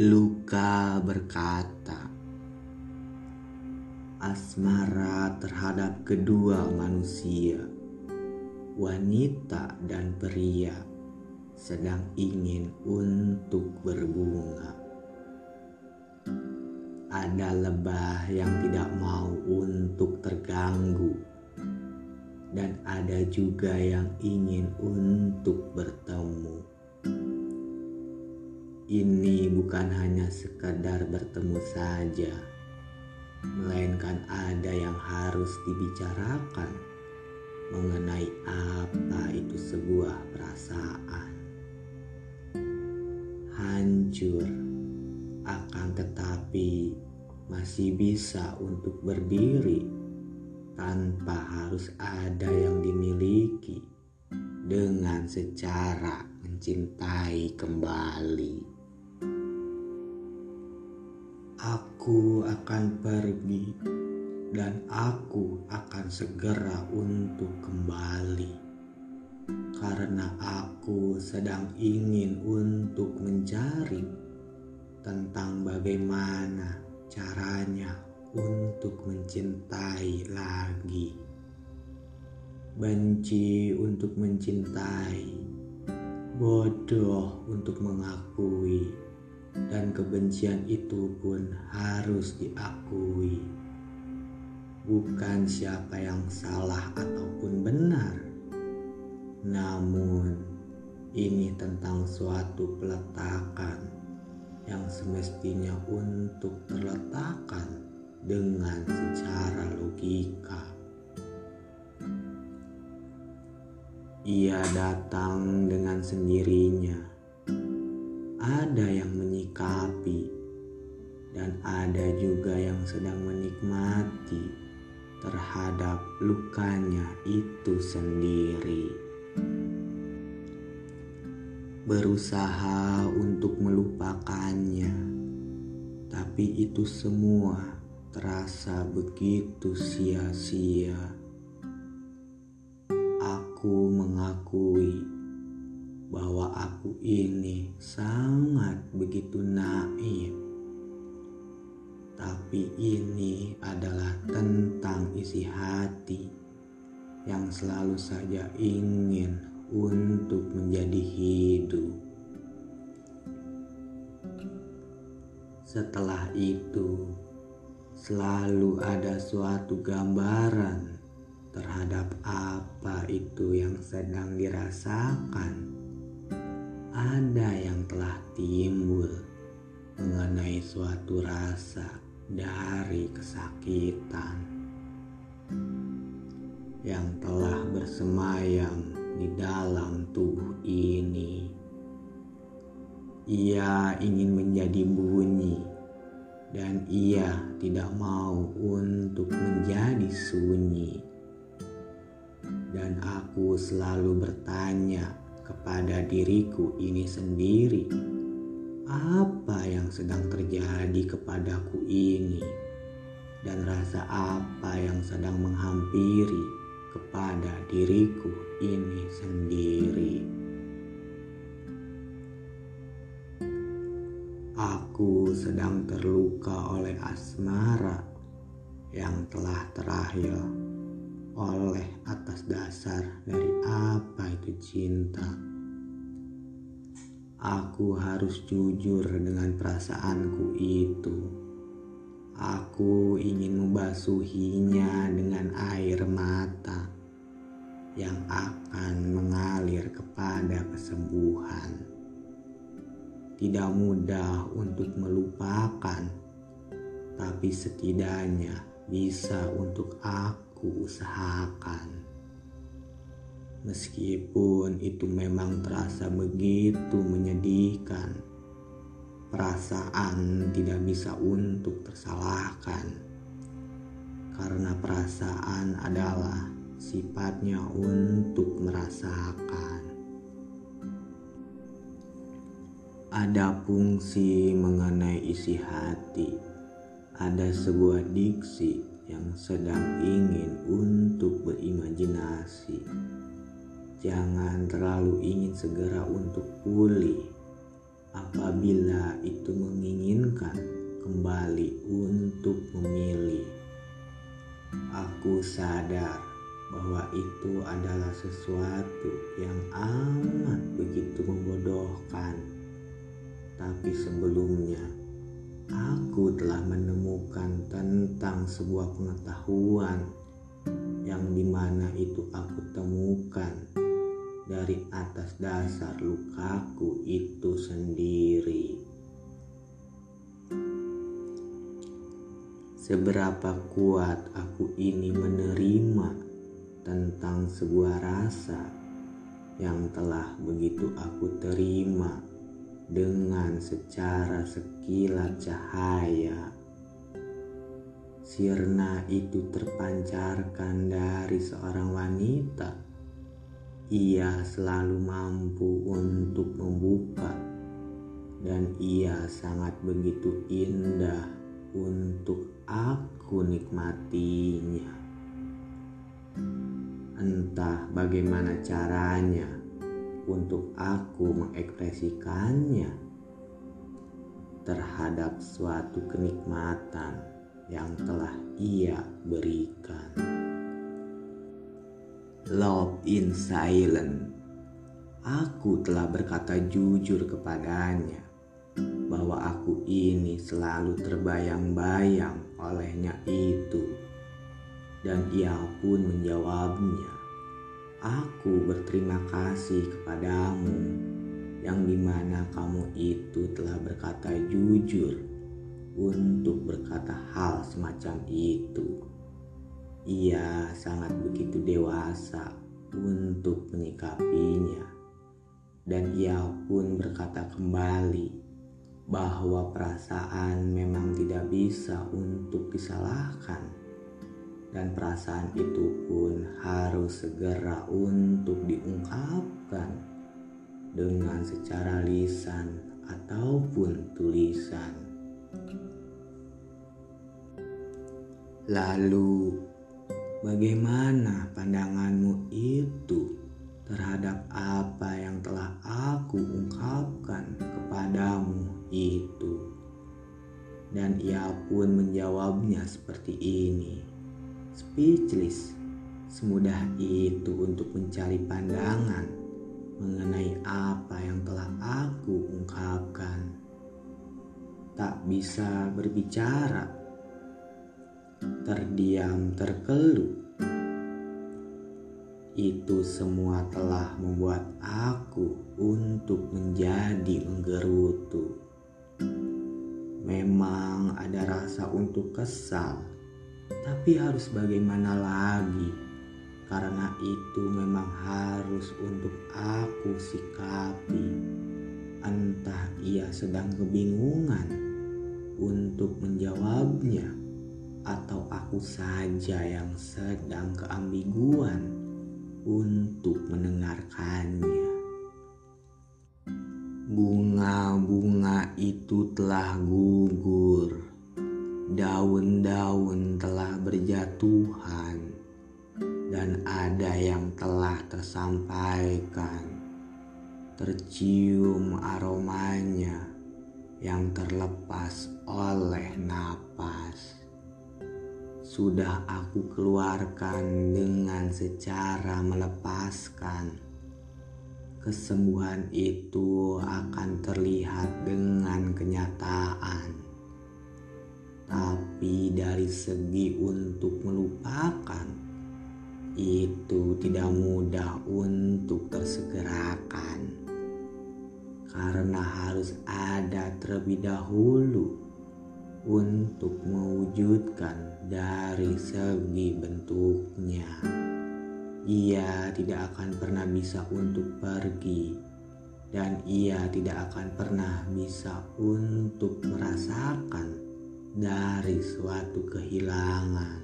Luka berkata, asmara terhadap kedua manusia, wanita dan pria, sedang ingin untuk berbunga. Ada lebah yang tidak mau untuk terganggu, dan ada juga yang ingin untuk bertemu ini bukan hanya sekadar bertemu saja, melainkan ada yang harus dibicarakan mengenai apa itu sebuah perasaan. Hancur, akan tetapi masih bisa untuk berdiri tanpa harus ada yang dimiliki dengan secara mencintai kembali. Aku akan pergi dan aku akan segera untuk kembali karena aku sedang ingin untuk mencari tentang bagaimana caranya untuk mencintai lagi. Benci untuk mencintai, bodoh untuk mengakui dan kebencian itu pun harus diakui. Bukan siapa yang salah ataupun benar, namun ini tentang suatu peletakan yang semestinya untuk terletakkan dengan secara logika. Ia datang dengan sendirinya ada yang menyikapi, dan ada juga yang sedang menikmati terhadap lukanya itu sendiri. Berusaha untuk melupakannya, tapi itu semua terasa begitu sia-sia. Aku mengakui bahwa aku ini sangat begitu naif. Tapi ini adalah tentang isi hati yang selalu saja ingin untuk menjadi hidup. Setelah itu, selalu ada suatu gambaran terhadap apa itu yang sedang dirasakan ada yang telah timbul mengenai suatu rasa dari kesakitan yang telah bersemayam di dalam tubuh ini. Ia ingin menjadi bunyi, dan ia tidak mau untuk menjadi sunyi. Dan aku selalu bertanya kepada diriku ini sendiri. Apa yang sedang terjadi kepadaku ini, dan rasa apa yang sedang menghampiri kepada diriku ini sendiri. Aku sedang terluka oleh asmara yang telah terakhir oleh atas dasar dari apa itu cinta. Aku harus jujur dengan perasaanku itu. Aku ingin membasuhinya dengan air mata yang akan mengalir kepada kesembuhan. Tidak mudah untuk melupakan, tapi setidaknya bisa untuk aku aku usahakan. Meskipun itu memang terasa begitu menyedihkan, perasaan tidak bisa untuk tersalahkan. Karena perasaan adalah sifatnya untuk merasakan. Ada fungsi mengenai isi hati, ada sebuah diksi yang sedang ingin untuk berimajinasi. Jangan terlalu ingin segera untuk pulih, apabila itu menginginkan kembali untuk memilih. Aku sadar bahwa itu adalah sesuatu yang amat begitu membodohkan. Tapi sebelumnya, aku telah menemukan tentang sebuah pengetahuan yang di mana itu aku temukan dari atas dasar lukaku itu sendiri. Seberapa kuat aku ini menerima tentang sebuah rasa yang telah begitu aku terima dengan secara sekilat cahaya. Sirna itu terpancarkan dari seorang wanita. Ia selalu mampu untuk membuka, dan ia sangat begitu indah untuk aku nikmatinya. Entah bagaimana caranya untuk aku mengekspresikannya terhadap suatu kenikmatan yang telah ia berikan. Love in silence. Aku telah berkata jujur kepadanya bahwa aku ini selalu terbayang-bayang olehnya itu dan ia pun menjawabnya, Aku berterima kasih kepadamu yang di mana kamu itu telah berkata jujur untuk berkata hal semacam itu. Ia sangat begitu dewasa untuk menyikapinya dan ia pun berkata kembali bahwa perasaan memang tidak bisa untuk disalahkan dan perasaan itu pun harus segera untuk diungkapkan dengan secara lisan ataupun tulisan. Lalu, bagaimana pandanganmu itu terhadap apa yang telah aku ungkapkan kepadamu itu? Dan ia pun menjawabnya seperti ini speechless. Semudah itu untuk mencari pandangan mengenai apa yang telah aku ungkapkan. Tak bisa berbicara, terdiam, terkeluh. Itu semua telah membuat aku untuk menjadi menggerutu. Memang ada rasa untuk kesal tapi harus bagaimana lagi? Karena itu memang harus untuk aku sikapi. Entah ia sedang kebingungan untuk menjawabnya atau aku saja yang sedang keambiguan untuk mendengarkannya. Bunga-bunga itu telah gugur daun-daun telah berjatuhan dan ada yang telah tersampaikan. Tercium aromanya yang terlepas oleh napas. Sudah aku keluarkan dengan secara melepaskan. Kesembuhan itu akan terlihat dengan kenyataan tapi dari segi untuk melupakan, itu tidak mudah untuk tersegerakan. Karena harus ada terlebih dahulu untuk mewujudkan dari segi bentuknya. Ia tidak akan pernah bisa untuk pergi dan ia tidak akan pernah bisa untuk merasakan dari suatu kehilangan.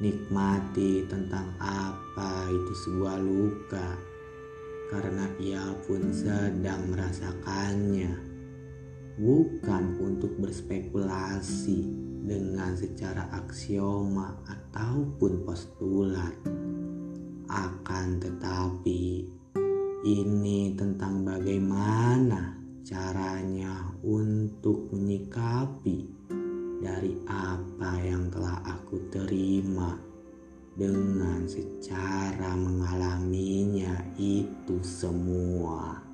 Nikmati tentang apa itu sebuah luka, karena ia pun sedang merasakannya, bukan untuk berspekulasi dengan secara aksioma ataupun postulat. Akan tetapi, ini tentang bagaimana caranya untuk menyikapi dari apa yang telah aku terima dengan secara mengalaminya itu semua.